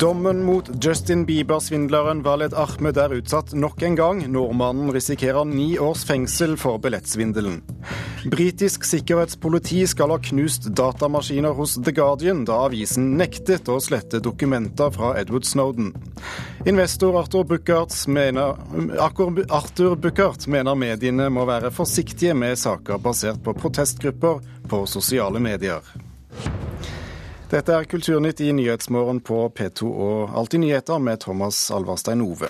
Dommen mot Justin Bieber-svindleren Waled Ahmed er utsatt nok en gang. Nordmannen risikerer ni års fengsel for billettsvindelen. Britisk sikkerhetspoliti skal ha knust datamaskiner hos The Guardian da avisen nektet å slette dokumenter fra Edward Snowden. Investor Arthur Buchardt mener, Arthur Buchardt mener mediene må være forsiktige med saker basert på protestgrupper på sosiale medier. Dette er Kulturnytt i Nyhetsmorgen på P2 og Alltid nyheter med Thomas Alvarstein Ove.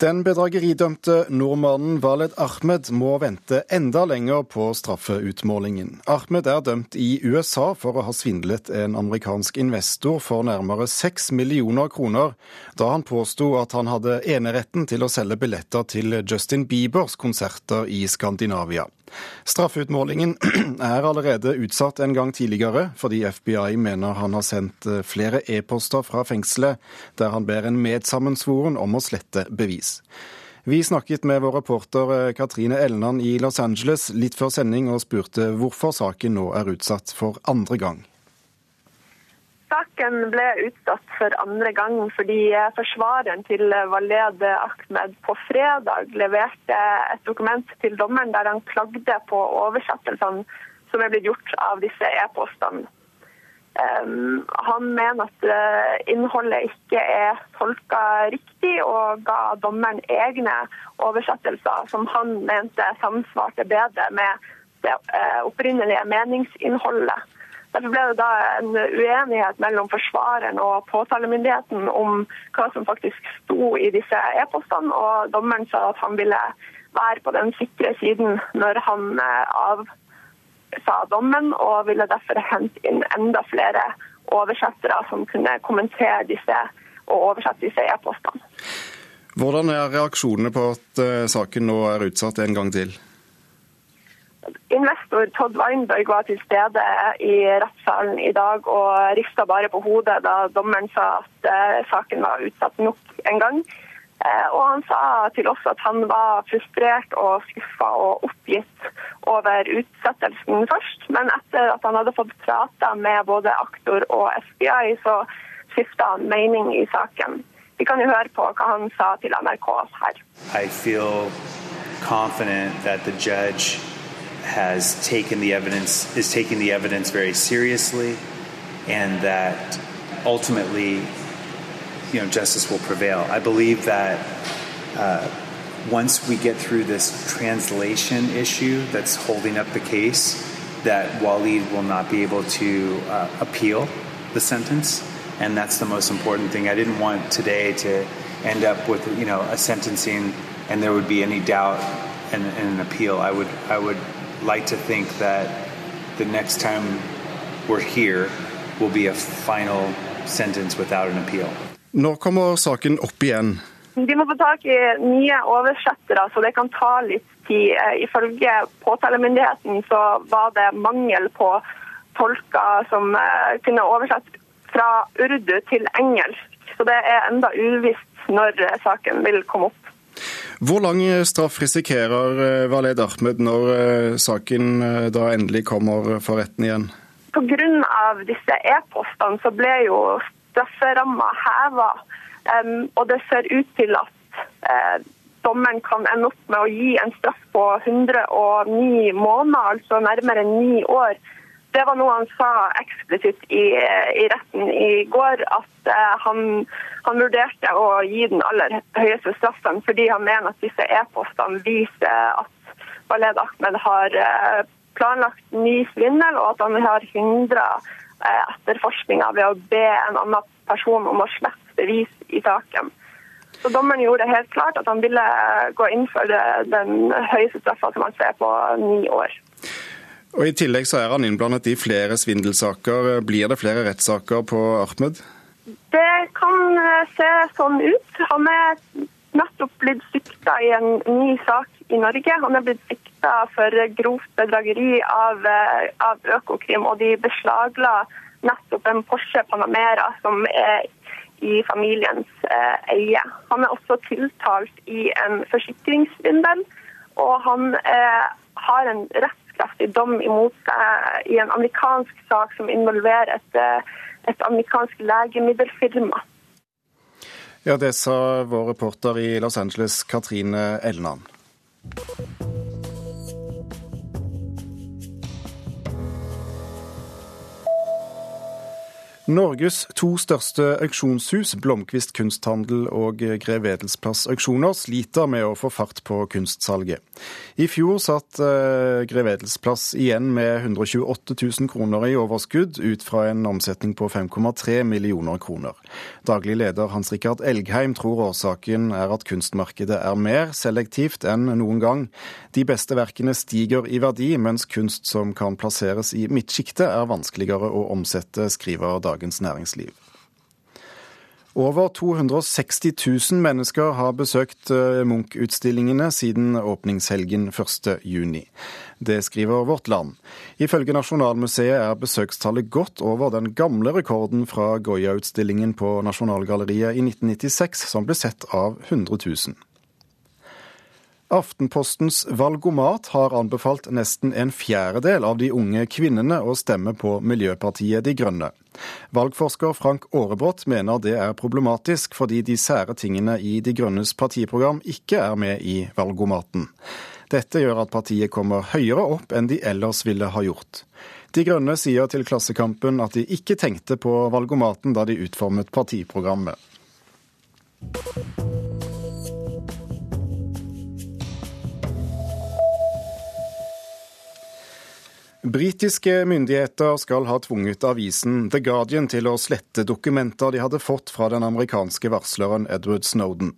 Den bedrageridømte nordmannen Valed Ahmed må vente enda lenger på straffeutmålingen. Ahmed er dømt i USA for å ha svindlet en amerikansk investor for nærmere seks millioner kroner, da han påsto at han hadde eneretten til å selge billetter til Justin Biebers konserter i Skandinavia. Straffeutmålingen er allerede utsatt en gang tidligere, fordi FBI mener han har sendt eh, flere e-poster fra fengselet der han ber en medsammensvoren om å slette bevis. Vi snakket med vår reporter eh, Katrine Elnan i Los Angeles litt før sending og spurte hvorfor saken nå er utsatt for andre gang. Saken ble utsatt for andre gang fordi forsvareren til Valed Ahmed på fredag leverte et dokument til dommeren der han klagde på oversettelsene som er blitt gjort av disse e-postene. Um, han mener at uh, innholdet ikke er tolka riktig, og ga dommeren egne oversettelser som han mente samsvarte bedre med det opprinnelige meningsinnholdet. Derfor ble det da en uenighet mellom forsvareren og påtalemyndigheten om hva som faktisk sto i disse e-postene, og dommeren sa at han ville være på den sikre siden når han eh, avsa dommen, og ville derfor hente inn enda flere oversettere som kunne kommentere disse og oversette disse e-postene. Hvordan er reaksjonene på at eh, saken nå er utsatt en gang til? Investor Todd Weinberg var til stede i rettssalen i dag og rista bare på hodet da dommeren sa at uh, saken var utsatt nok en gang. Uh, og han sa til oss at han var frustrert og skuffa og oppgitt over utsettelsen først. Men etter at han hadde fått prata med både aktor og FBI, så skifta han mening i saken. Vi kan jo høre på hva han sa til NRK her. I feel confident that the has taken the evidence is taking the evidence very seriously, and that ultimately, you know, justice will prevail. I believe that uh, once we get through this translation issue that's holding up the case, that Waleed will not be able to uh, appeal the sentence, and that's the most important thing. I didn't want today to end up with you know a sentencing and there would be any doubt and, and an appeal. I would I would like to think that the next time we're here will be a final sentence without an appeal. Når kommer saken opp igjen? De må få tak i nye oversettere, så det kan ta litt tid. Eh, ifølge påtalemyndigheten så var det mangel på tolker som eh, kunne oversette fra urdu til engelsk. Så det er enda uvisst når saken vil komme opp. Hvor lang straff risikerer Valed Ahmed når eh, saken eh, da endelig kommer for retten igjen? Pga. disse e-postene så ble jo strafferamma heva. Og det ser ut til at uh, dommeren kan ende opp med å gi en straff på 109 måneder, altså nærmere ni år. Det var noe han sa eksplisitt i, i retten i går, at uh, han, han, vurderte å gi den aller høyeste straffen fordi han mener at disse e-postene viser at Waled Ahmed har uh, planlagt ny svindel, og at han har hindra uh, etterforskninga ved å be en annen person om å slette bevis i saken. Så Dommeren gjorde det helt klart at han ville gå inn for den høyeste straffa, som han ser på ni år. Og I tillegg så er han innblandet i flere svindelsaker. Blir det flere rettssaker på Ahmed? Det kan eh, se sånn ut. Han er nettopp blitt sikta i en ny sak i Norge. Han er blitt sikta for grovt bedrageri av, eh, av Økokrim, og de beslagla nettopp en Porsche Panamera som er i familiens eie. Han er også tiltalt i en forsikringssvindel, og han har en rettskraftig dom imot seg i en amerikansk sak som involverer et, et amerikansk legemiddelfirma. Ja, Det sa vår reporter i Los Angeles, Katrine Elleland. Norges to største auksjonshus, Blomkvist kunsthandel og Grev Edelsplass auksjoner, sliter med å få fart på kunstsalget. I fjor satt uh, Grev Edelsplass igjen med 128 000 kroner i overskudd, ut fra en omsetning på 5,3 millioner kroner. Daglig leder Hans Rikard Elgheim tror årsaken er at kunstmarkedet er mer selektivt enn noen gang. De beste verkene stiger i verdi, mens kunst som kan plasseres i midtsjiktet er vanskeligere å omsette, skriver Dagens Dagens Næringsliv. Over 260 000 mennesker har besøkt eh, Munch-utstillingene siden åpningshelgen 1.6. Det skriver Vårt Land. Ifølge Nasjonalmuseet er besøkstallet godt over den gamle rekorden fra Goya-utstillingen på Nasjonalgalleriet i 1996, som ble sett av 100 000. Aftenpostens Valgomat har anbefalt nesten en fjerdedel av de unge kvinnene å stemme på Miljøpartiet De Grønne. Valgforsker Frank Aarebrot mener det er problematisk fordi de sære tingene i De Grønnes partiprogram ikke er med i valgomaten. Dette gjør at partiet kommer høyere opp enn de ellers ville ha gjort. De Grønne sier til Klassekampen at de ikke tenkte på valgomaten da de utformet partiprogrammet. Britiske myndigheter skal ha tvunget avisen The Guardian til å slette dokumenter de hadde fått fra den amerikanske varsleren Edward Snowden.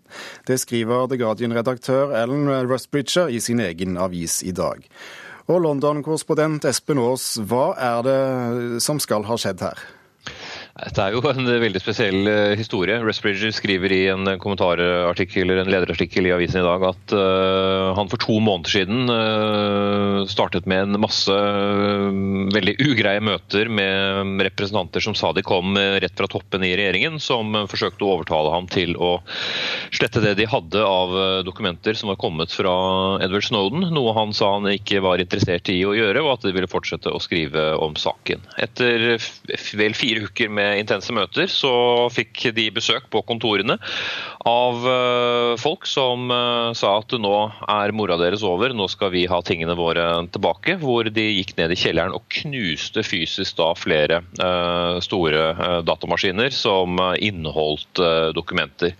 Det skriver The Guardian-redaktør Alan Rusbridger i sin egen avis i dag. Og London-korrespondent Espen Aas, hva er det som skal ha skjedd her? Dette er jo en veldig spesiell historie. historie. Rusbridger skriver i en kommentarartikkel eller en lederartikkel i avisen i dag at uh, han for to måneder siden uh, startet med en masse veldig ugreie møter med representanter som sa de kom rett fra toppen i regjeringen, som forsøkte å overtale ham til å slette det de hadde av dokumenter som var kommet fra Edward Snowden, noe han sa han ikke var interessert i å gjøre, og at de ville fortsette å skrive om saken. Etter vel fire uker med med intense møter, så fikk de besøk på kontorene av eh, folk som eh, sa at nå er mora deres over, nå skal vi ha tingene våre tilbake. Hvor de gikk ned i kjelleren og knuste fysisk da flere eh, store datamaskiner som inneholdt dokumenter.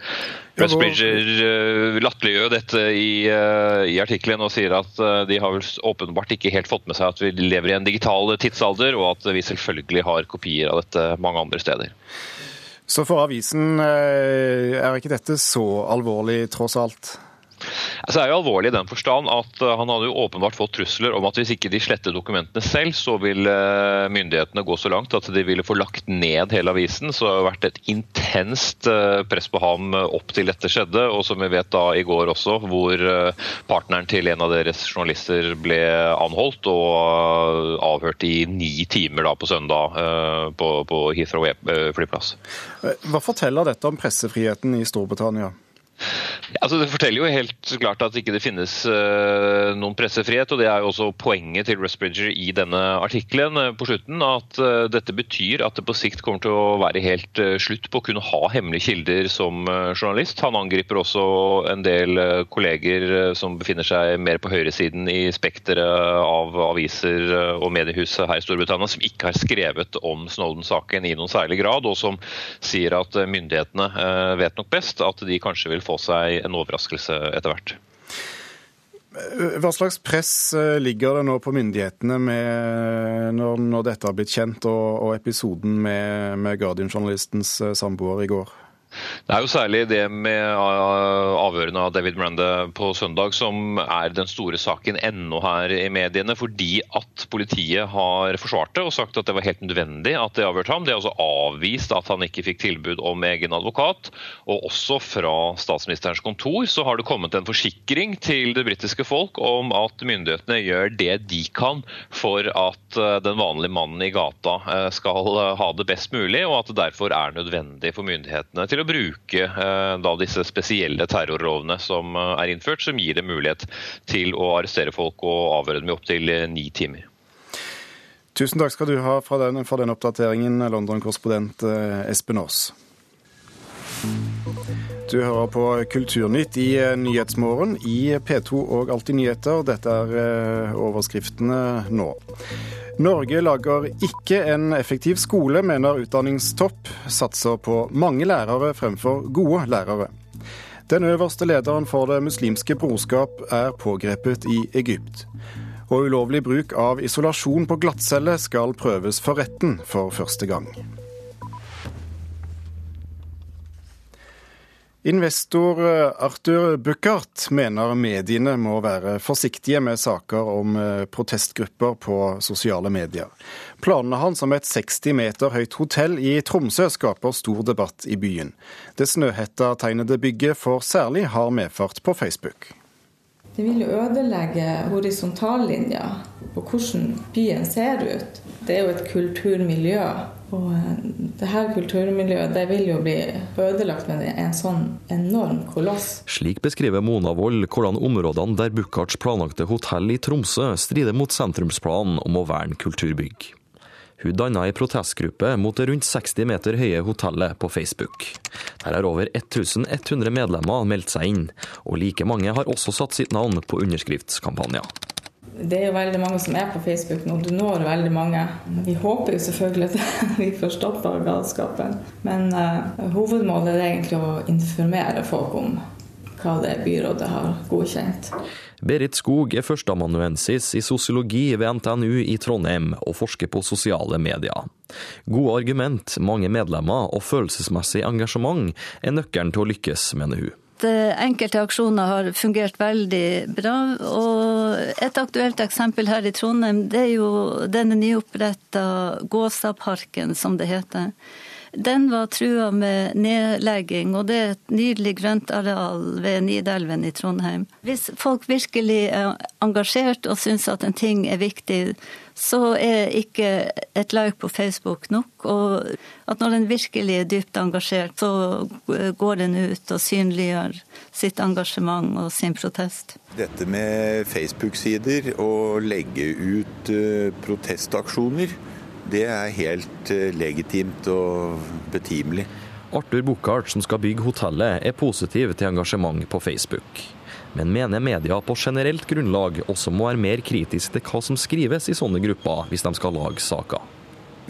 Westbridger latterliggjør dette i, i artikkelen og sier at de har vel åpenbart ikke helt fått med seg at vi lever i en digital tidsalder, og at vi selvfølgelig har kopier av dette mange andre steder. Så for avisen eh, er ikke dette så alvorlig, tross alt? Altså, det er jo alvorlig i den forstand at uh, han hadde jo åpenbart fått trusler om at hvis ikke de sletter dokumentene selv, så vil uh, myndighetene gå så langt at de ville få lagt ned hele avisen. Så det har vært et intenst uh, press på ham opp til dette skjedde. Og som vi vet da i går også, hvor partneren til en av deres journalister ble anholdt og avhørt i ni timer da på søndag på, på Heathrow flyplass. Hva forteller dette om pressefriheten i Storbritannia? Altså, det forteller jo helt klart at ikke det finnes uh, noen pressefrihet. og Det er jo også poenget til Rusbridger i denne artikkelen uh, på slutten. At uh, dette betyr at det på sikt kommer til å være helt slutt på å kunne ha hemmelige kilder som journalist. Han angriper også en del kolleger som befinner seg mer på høyresiden i spekteret av aviser og mediehus her i Storbritannia, som ikke har skrevet om Snowden-saken i noen særlig grad, og som sier at myndighetene vet nok best, at de kanskje vil få seg en overraskelse etter hvert. Hva slags press eh, ligger det nå på myndighetene når, når, dette har blitt kjent, og, og episoden med, med Guardian-journalistens eh, samboer i går? Det er jo særlig det med uh, avhørene av David Miranda på søndag som er den store saken ennå her i mediene, fordi at politiet har forsvart det og sagt at det var helt nødvendig at de avhørte ham. De har altså avvist at han ikke fikk tilbud om egen advokat. Og også fra statsministerens kontor så har det kommet en forsikring til det britiske folk om at myndighetene gjør det de kan for at uh, den vanlige mannen i gata uh, skal ha det best mulig, og at det derfor er nødvendig for myndighetene til å bruke da disse spesielle terrorlovene som er innført, som gir dem mulighet til å arrestere folk og avhøre dem i opptil ni timer. Tusen takk skal du ha for den, for den oppdateringen, London-korrespondent Espen Aas. Du hører på Kulturnytt i eh, Nyhetsmorgen i P2 og Alltid nyheter. Dette er eh, overskriftene nå. Norge lager ikke en effektiv skole, mener utdanningstopp. Satser på mange lærere fremfor gode lærere. Den øverste lederen for Det muslimske brorskap er pågrepet i Egypt. Og ulovlig bruk av isolasjon på glattcelle skal prøves for retten for første gang. Investor eh, Arthur Buchardt mener mediene må være forsiktige med saker om eh, protestgrupper på sosiale medier. Planene hans om et 60 meter høyt hotell i Tromsø skaper stor debatt i byen. Det snøhetta-tegnede bygget får særlig hard medfart på Facebook. Det vil jo ødelegge horisontallinja på hvordan byen ser ut. Det er jo et kulturmiljø og eh, det her kulturmiljøet det vil jo bli ødelagt med en sånn enorm koloss. Slik beskriver Mona Wold hvordan områdene der Buchards planlagte hotell i Tromsø strider mot sentrumsplanen om å verne kulturbygg. Hun danna ei protestgruppe mot det rundt 60 meter høye hotellet på Facebook. Der har over 1100 medlemmer meldt seg inn, og like mange har også satt sitt navn på underskriftskampanjer det er jo veldig mange som er på Facebook nå. Du når veldig mange. Vi håper jo selvfølgelig at vi får stoppa galskapen. Men uh, hovedmålet er egentlig å informere folk om hva det byrådet har godkjent. Berit Skog er førsteamanuensis i sosiologi ved NTNU i Trondheim og forsker på sosiale medier. Gode argument, mange medlemmer og følelsesmessig engasjement er nøkkelen til å lykkes, mener hun. Eh, enkelte aksjoner har fungert veldig bra. Og et aktuelt eksempel her i Trondheim, det er jo denne nyoppretta Gåsaparken, som det heter. Den var trua med nedlegging, og det er et nydelig grøntareal ved Nidelven i Trondheim. Hvis folk virkelig er engasjert og syns at en ting er viktig, så er ikke et like på Facebook nok. Og at når en virkelig er dypt engasjert, så går en ut og synliggjør sitt engasjement og sin protest. Dette med Facebook-sider og legge ut eh, protestaksjoner, det er helt eh, legitimt og betimelig. Arthur Buchardt, som skal bygge hotellet, er positiv til engasjement på Facebook men mener media på generelt grunnlag også må være mer kritisk til hva som skrives i sånne grupper, hvis de skal lage saker.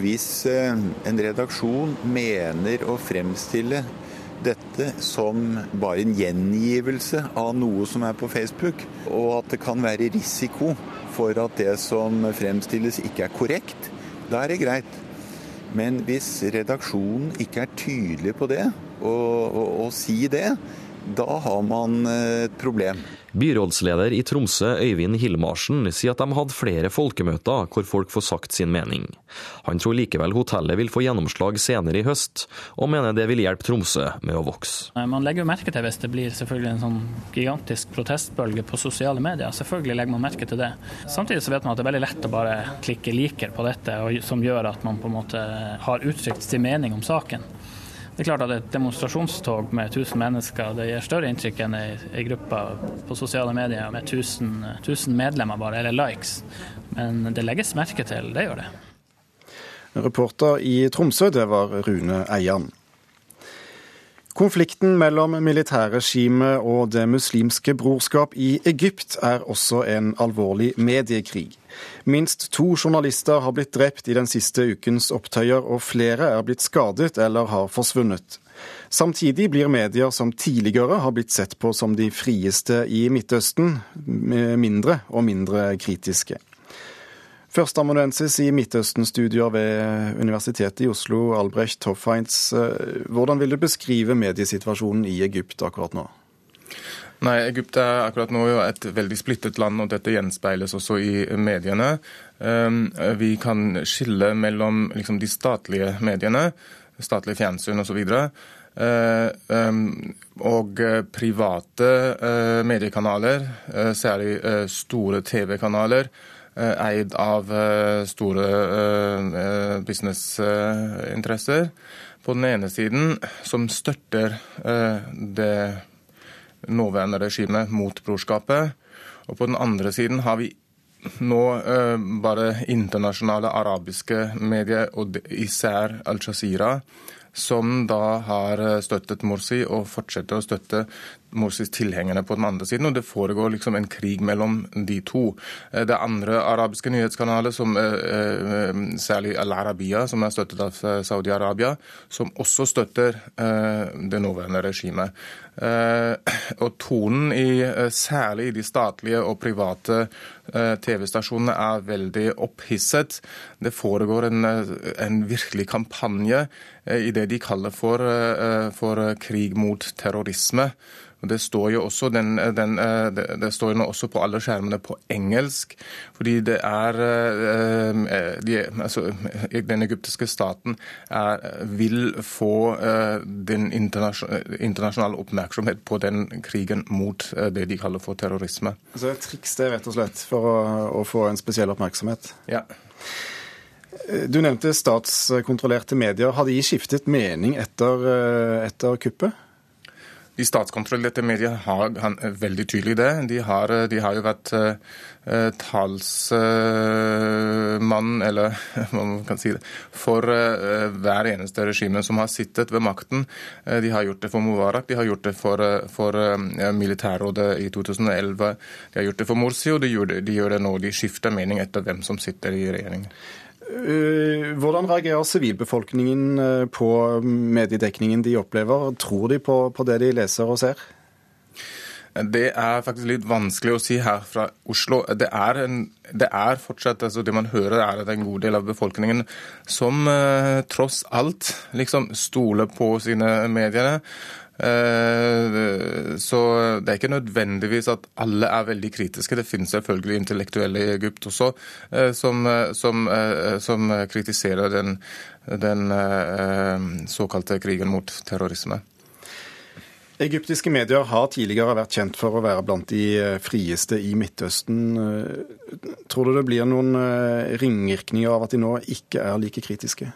Hvis eh, en redaksjon mener å fremstille dette som bare en gjengivelse av noe som er på Facebook, og at det kan være risiko for at det som fremstilles ikke er korrekt, da er det greit. Men hvis redaksjonen ikke er tydelig på det, og, og, og si det, da har man eh, et problem. Byrådsleder i Tromsø, Øyvind Hillmarsen, sier at de hadde flere folkemøter hvor folk får sagt sin mening. Han tror likevel hotellet vil få gjennomslag senere i høst, og mener det vil hjelpe Tromsø med å vokse. Man legger jo merke til hvis det blir selvfølgelig en sånn gigantisk protestbølge på sosiale medier. Selvfølgelig legger man merke til det. Samtidig så vet man at det er veldig lett å bare klikke liker på dette, som gjør at man på en måte har uttrykt sin mening om saken. Det er klart at Et demonstrasjonstog med 1000 mennesker det gir større inntrykk enn ei gruppe på sosiale medier med 1000, 1000 medlemmer bare, eller likes. Men det legges merke til, det gjør det. Reporter i Tromsø, det var Rune Eian. Konflikten mellom militærregimet og Det muslimske brorskap i Egypt er også en alvorlig mediekrig. Minst to journalister har blitt drept i den siste ukens opptøyer, og flere er blitt skadet eller har forsvunnet. Samtidig blir medier som tidligere har blitt sett på som de frieste i Midtøsten, mindre og mindre kritiske. Førsteamanuensis i Midtøsten-studier ved Universitetet i Oslo, Albrecht Hoffheinz. Hvordan vil du beskrive mediesituasjonen i Egypt akkurat nå? Nei, Egypt er akkurat nå et veldig splittet land, og dette gjenspeiles også i mediene. Ehm, vi kan skille mellom liksom, de statlige mediene, statlige fjernsyn osv. Uh, um, og private uh, mediekanaler, særlig store TV-kanaler, eid av store businessinteresser. på den ene siden som støtter det nåværende regimet mot brorskapet. Og på den andre siden har vi nå bare internasjonale arabiske medier, og især Al-Jazeera, som da har støttet Morsi og fortsetter å støtte Morsis tilhengerne på den andre siden, og det foregår liksom en krig mellom de to. Eh, det andre arabiske nyhetskanalet, som eh, eh, særlig Al Arabiya, som er støttet av Saudi-Arabia, som også støtter det nåværende regimet. Og tonen i særlig de statlige og private TV-stasjonene er veldig opphisset. Det foregår en, en virkelig kampanje i det de kaller for, for krig mot terrorisme. Det står jo også, den, den, det, det står jo også på alle skjermene på engelsk. Fordi det er eh, de, altså, Den egyptiske staten er, vil få eh, den internasjonale oppmerksomhet på den krigen mot det de kaller for terrorisme. Så et triks det rett og slett for å, å få en spesiell oppmerksomhet? Ja. Du nevnte statskontrollerte medier. Har de skiftet mening etter, etter kuppet? De statskontrollerte mediene har han, veldig tydelig det. De har, de har jo vært uh, talsmann, uh, eller hva man kan si det, for uh, hver eneste regime som har sittet ved makten. de har gjort det for Mubarak, de har gjort det for, for militærrådet i 2011. De har gjort det for Morsi, og de gjør de gjør det nå. De skifter mening etter hvem som sitter i regjeringen. Eh, hvordan reagerer sivilbefolkningen eh, på mediedekningen de opplever? Tror de på, på, det de leser og ser? Det er faktisk litt vanskelig å si her fra Oslo. Det er, en, det er fortsatt altså Det man hører, er at en god del av befolkningen som eh, tross alt liksom stoler på sine medier. Eh, så det er ikke nødvendigvis at alle er veldig kritiske. Det finnes selvfølgelig intellektuelle i Egypt også eh, som, eh, som, som kritiserer den, den såkalte krigen mot terrorisme. Egyptiske medier har tidligere vært kjent for å være blant de frieste i Midtøsten. Tror du det blir noen ringvirkninger av at de nå ikke er like kritiske?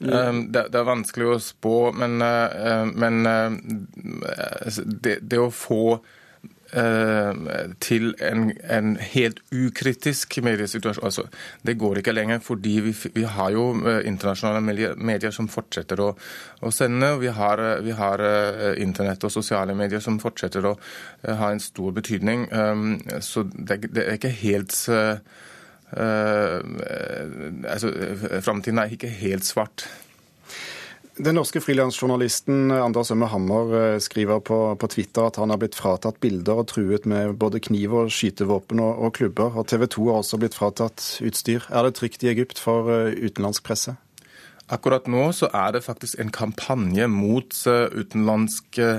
Mm. Det, det, er vanskelig å spå, men, eh, men eh, det, det, å få til en, en, helt ukritisk mediesituasjon. Altså, det går ikke lenger, fordi vi, vi har jo internasjonale medier som fortsetter å, å sende. vi har, vi har, internett og sosiale medier som fortsetter å ha en stor betydning. Så det, det er ikke helt Uh, altså, Framtiden er ikke helt svart. Den norske frilansjournalisten Anders Ømme Hammer eh, skriver på, på, Twitter at han har blitt fratatt bilder og truet med både kniv og skytevåpen og, og klubber. Og TV 2 har også blitt fratatt utstyr. Er det trygt i Egypt for utenlandsk presse? Akkurat nå så er det faktisk en kampanje mot utenlandske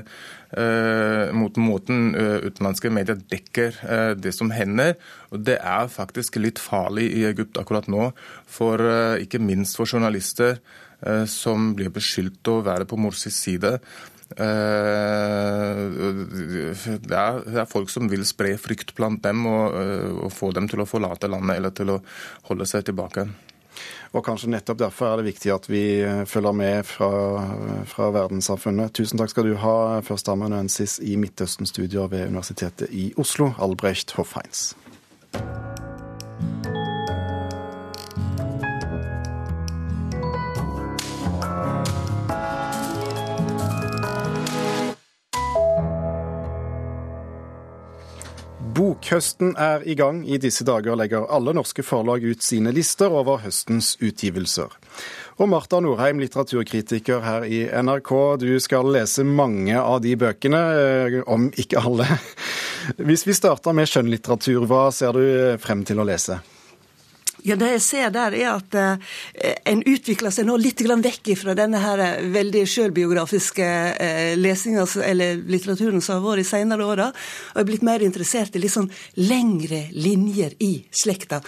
Eh, mot måten eh, utenlandske medier dekker eh, det som hender. Og Det er faktisk litt farlig i Egypt akkurat nå, for ikke minst for journalister som blir beskyldt å være på Morsis side. Det er, det er, folk som vil spre frykt blant dem og, og få dem til å forlate landet eller til å holde seg tilbake. Og kanskje nettopp derfor er det viktig at vi eh, følger med fra, fra verdenssamfunnet. Tusen takk skal du ha, førsteamanuensis i Midtøsten-studier ved Universitetet i Oslo, Albrecht Hoffheins. Bokhøsten er i gang. I disse dager legger alle norske forlag ut sine lister over høstens utgivelser. Og Marta Norheim, litteraturkritiker her i NRK, du skal lese mange av de bøkene, eh, om ikke alle. Hvis vi starter med skjønnlitteratur, hva ser du frem til å lese? Ja, Det jeg ser der, er at eh, en utvikler seg nå litt vekk fra denne her eh, veldig sjølbiografiske eh, lesinga eller litteraturen som har vært i senere åra, og er blitt mer interessert i litt sånn lengre linjer i slekta.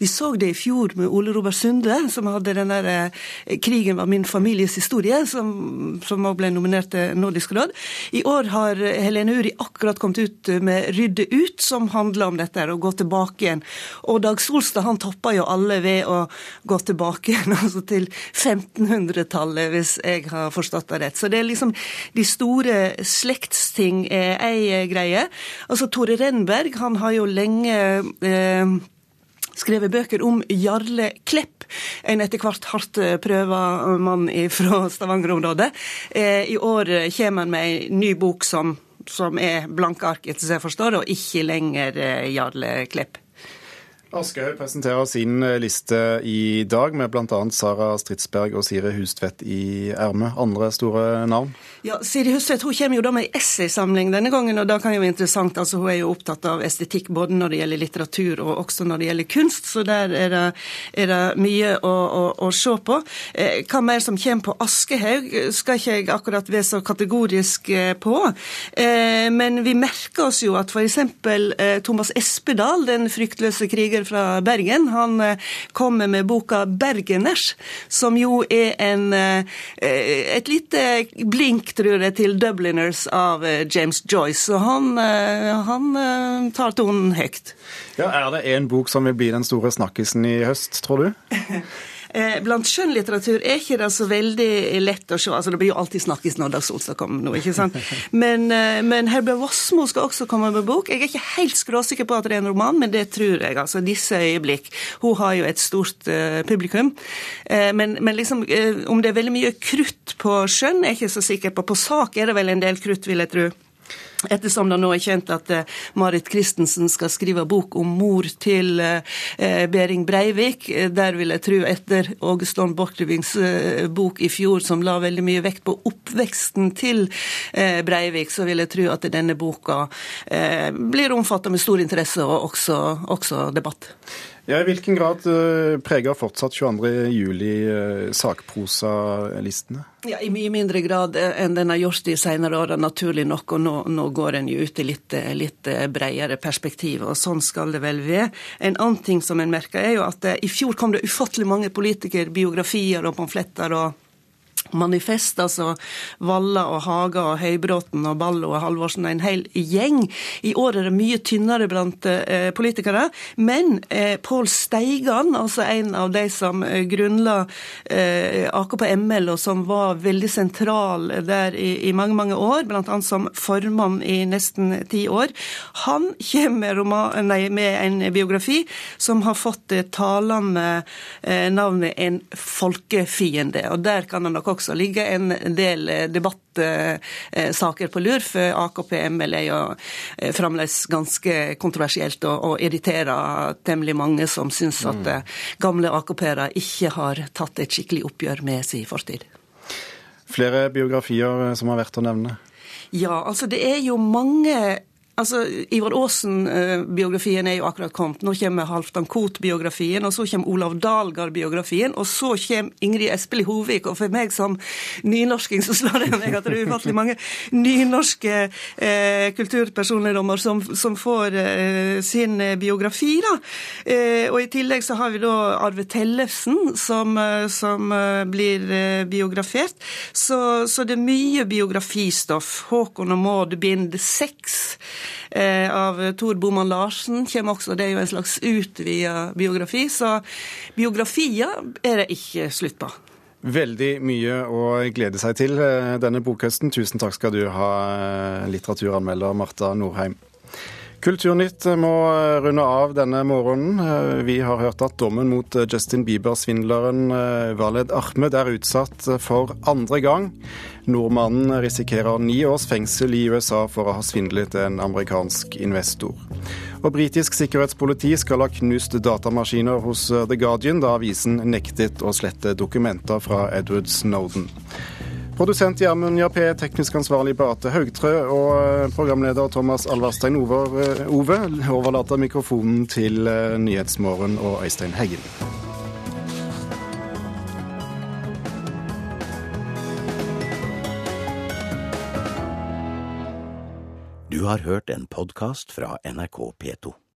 Vi så det i fjor med Ole Robert Sunde, som hadde den der 'Krigen var min families historie', som, som også ble nominert til Nordisk råd. I år har Helene Uri akkurat kommet ut med 'Rydde ut', som handler om dette, å gå tilbake igjen. Og Dag Solstad han toppa jo og alle ved å gå tilbake altså til 1500-tallet, hvis jeg har forstått det rett. Så det er liksom de store slektsting er ei greie. Altså Tore Renberg han har jo lenge eh, skrevet bøker om Jarle Klepp, en etter hvert hardt prøva mann fra Stavanger-området. Eh, I år kommer han med ei ny bok som, som er blanke ark, etter som jeg forstår, og ikke lenger eh, Jarle Klepp. Aschehoug presenterer sin eh, liste i dag, med bl.a. Sara Stridsberg og Siri Hustvedt i ermet. Andre store navn? Ja, Siri Hustvedt hun kommer jo da med ei essaysamling denne gangen, og da kan jo være interessant. altså Hun er jo opptatt av estetikk både når det gjelder litteratur og også når det gjelder kunst, så der er det, er det mye å, å, å, se på. Eh, hva mer som kommer på Aschehoug, skal ikke jeg akkurat være så kategorisk eh, på. Men vi merker oss jo at f.eks. Thomas Espedal, den fryktløse kriger fra Bergen. Han eh, kommer med boka 'Bergeners', som jo er en, eh, et lite blink, tror jeg, til 'Dubliners' av eh, James Joyce. Og han, han tar tonen høyt. Ja, Er det en bok som vil bli den store snakkisen i høst, tror du? Eh, blant skjønnlitteratur er ikke det så veldig lett å se. altså Det blir jo alltid snakkes når Dag Solstad kommer nå, ikke sant. Men, eh, men Herbjørn Wassmo skal også komme med bok. Jeg er ikke helt skråsikker på at det er en roman, men det tror jeg. altså Disse øyeblikk. Hun har jo et stort uh, publikum. Uh, men, men, liksom, uh, om det er veldig mye krutt på skjønn, er jeg ikke så sikker på. På sak er det vel en del krutt, vil jeg tro. Ettersom det nå er kjent at uh, Marit Christensen skal skrive bok om mor til uh, Behring Breivik. Der vil jeg tro, etter Åge Storm Borchgrevinks bok i fjor, som la veldig mye vekt på oppveksten til Breivik, så vil jeg tro at denne boka blir omfattet med stor interesse og også, også debatt. Ja, I hvilken grad uh, preger fortsatt 22. juli uh, sakprosalistene? Ja, I mye mindre grad eh, enn den har gjort de senere åra, naturlig nok. Og nå, nå går en jo ut i litt, litt bredere perspektiv, og sånn skal det vel være. En annen ting som en merker, er jo at i fjor kom det ufattelig mange politikerbiografier og pamfletter. og manifest, altså Valla og Haga og Høybråten og Ballo og Halvorsen, en hel gjeng. I år er det mye tynnere blant eh, politikere. Men eh, Pål Steigan, altså en av de som eh, grunnla eh, AKP-ML, og som var veldig sentral der i, i mange, mange år, bl.a. som formann i nesten ti år, han kommer med, med en biografi som har fått det talende eh, navnet En folkefiende. Og der kan han nok også ligge en del eh, debattsaker på lur, for AKP-ML er jo eh, fremdeles ganske kontroversielt og, og irriterer temmelig mange som syns at mm. Eh, gamle AKP-ere ikke har tatt et skikkelig oppgjør med sin fortid. Flere biografier som har vært å nevne? Ja, altså det er jo mange Altså, Ivar Aasen-biografien er jo akkurat kommet. Nå kommer Halvdan Koht-biografien, og så kommer Olav Dahlgard-biografien, og så kommer Ingrid Espelid Hovig. Og for meg som nynorsking så slår det meg at det er ufattelig mange nynorske eh, kulturpersonligdommer som, som får eh, sin biografi. da. Eh, og i tillegg så har vi da Arve Tellefsen som, eh, som eh, blir eh, biografert. Så, så, det er mye biografistoff. Håkon og Maud bind seks. Eh, av Tor Boman Larsen kommer også. Det er jo en slags utvida biografi. Så biografier er det ikke slutt på. Veldig mye å glede seg til eh, denne bokhøsten. Tusen takk skal du ha, eh, litteraturanmelder Marta Norheim. Kulturnytt må runde av denne morgenen. Vi har hørt at dommen mot Justin Bieber-svindleren Valed Ahmed er utsatt for andre gang. Nordmannen risikerer ni års fengsel i USA for å ha svindlet en amerikansk investor. Og Britisk sikkerhetspoliti skal ha knust datamaskiner hos The Guardian da avisen nektet å slette dokumenter fra Edward Snowden. Produsent Gjermund Jappé, teknisk ansvarlig Beate Haugtrø og programleder Thomas Alverstein Ove overlater mikrofonen til Nyhetsmorgen og Øystein Heggen. Du har hørt en podkast fra NRK P2.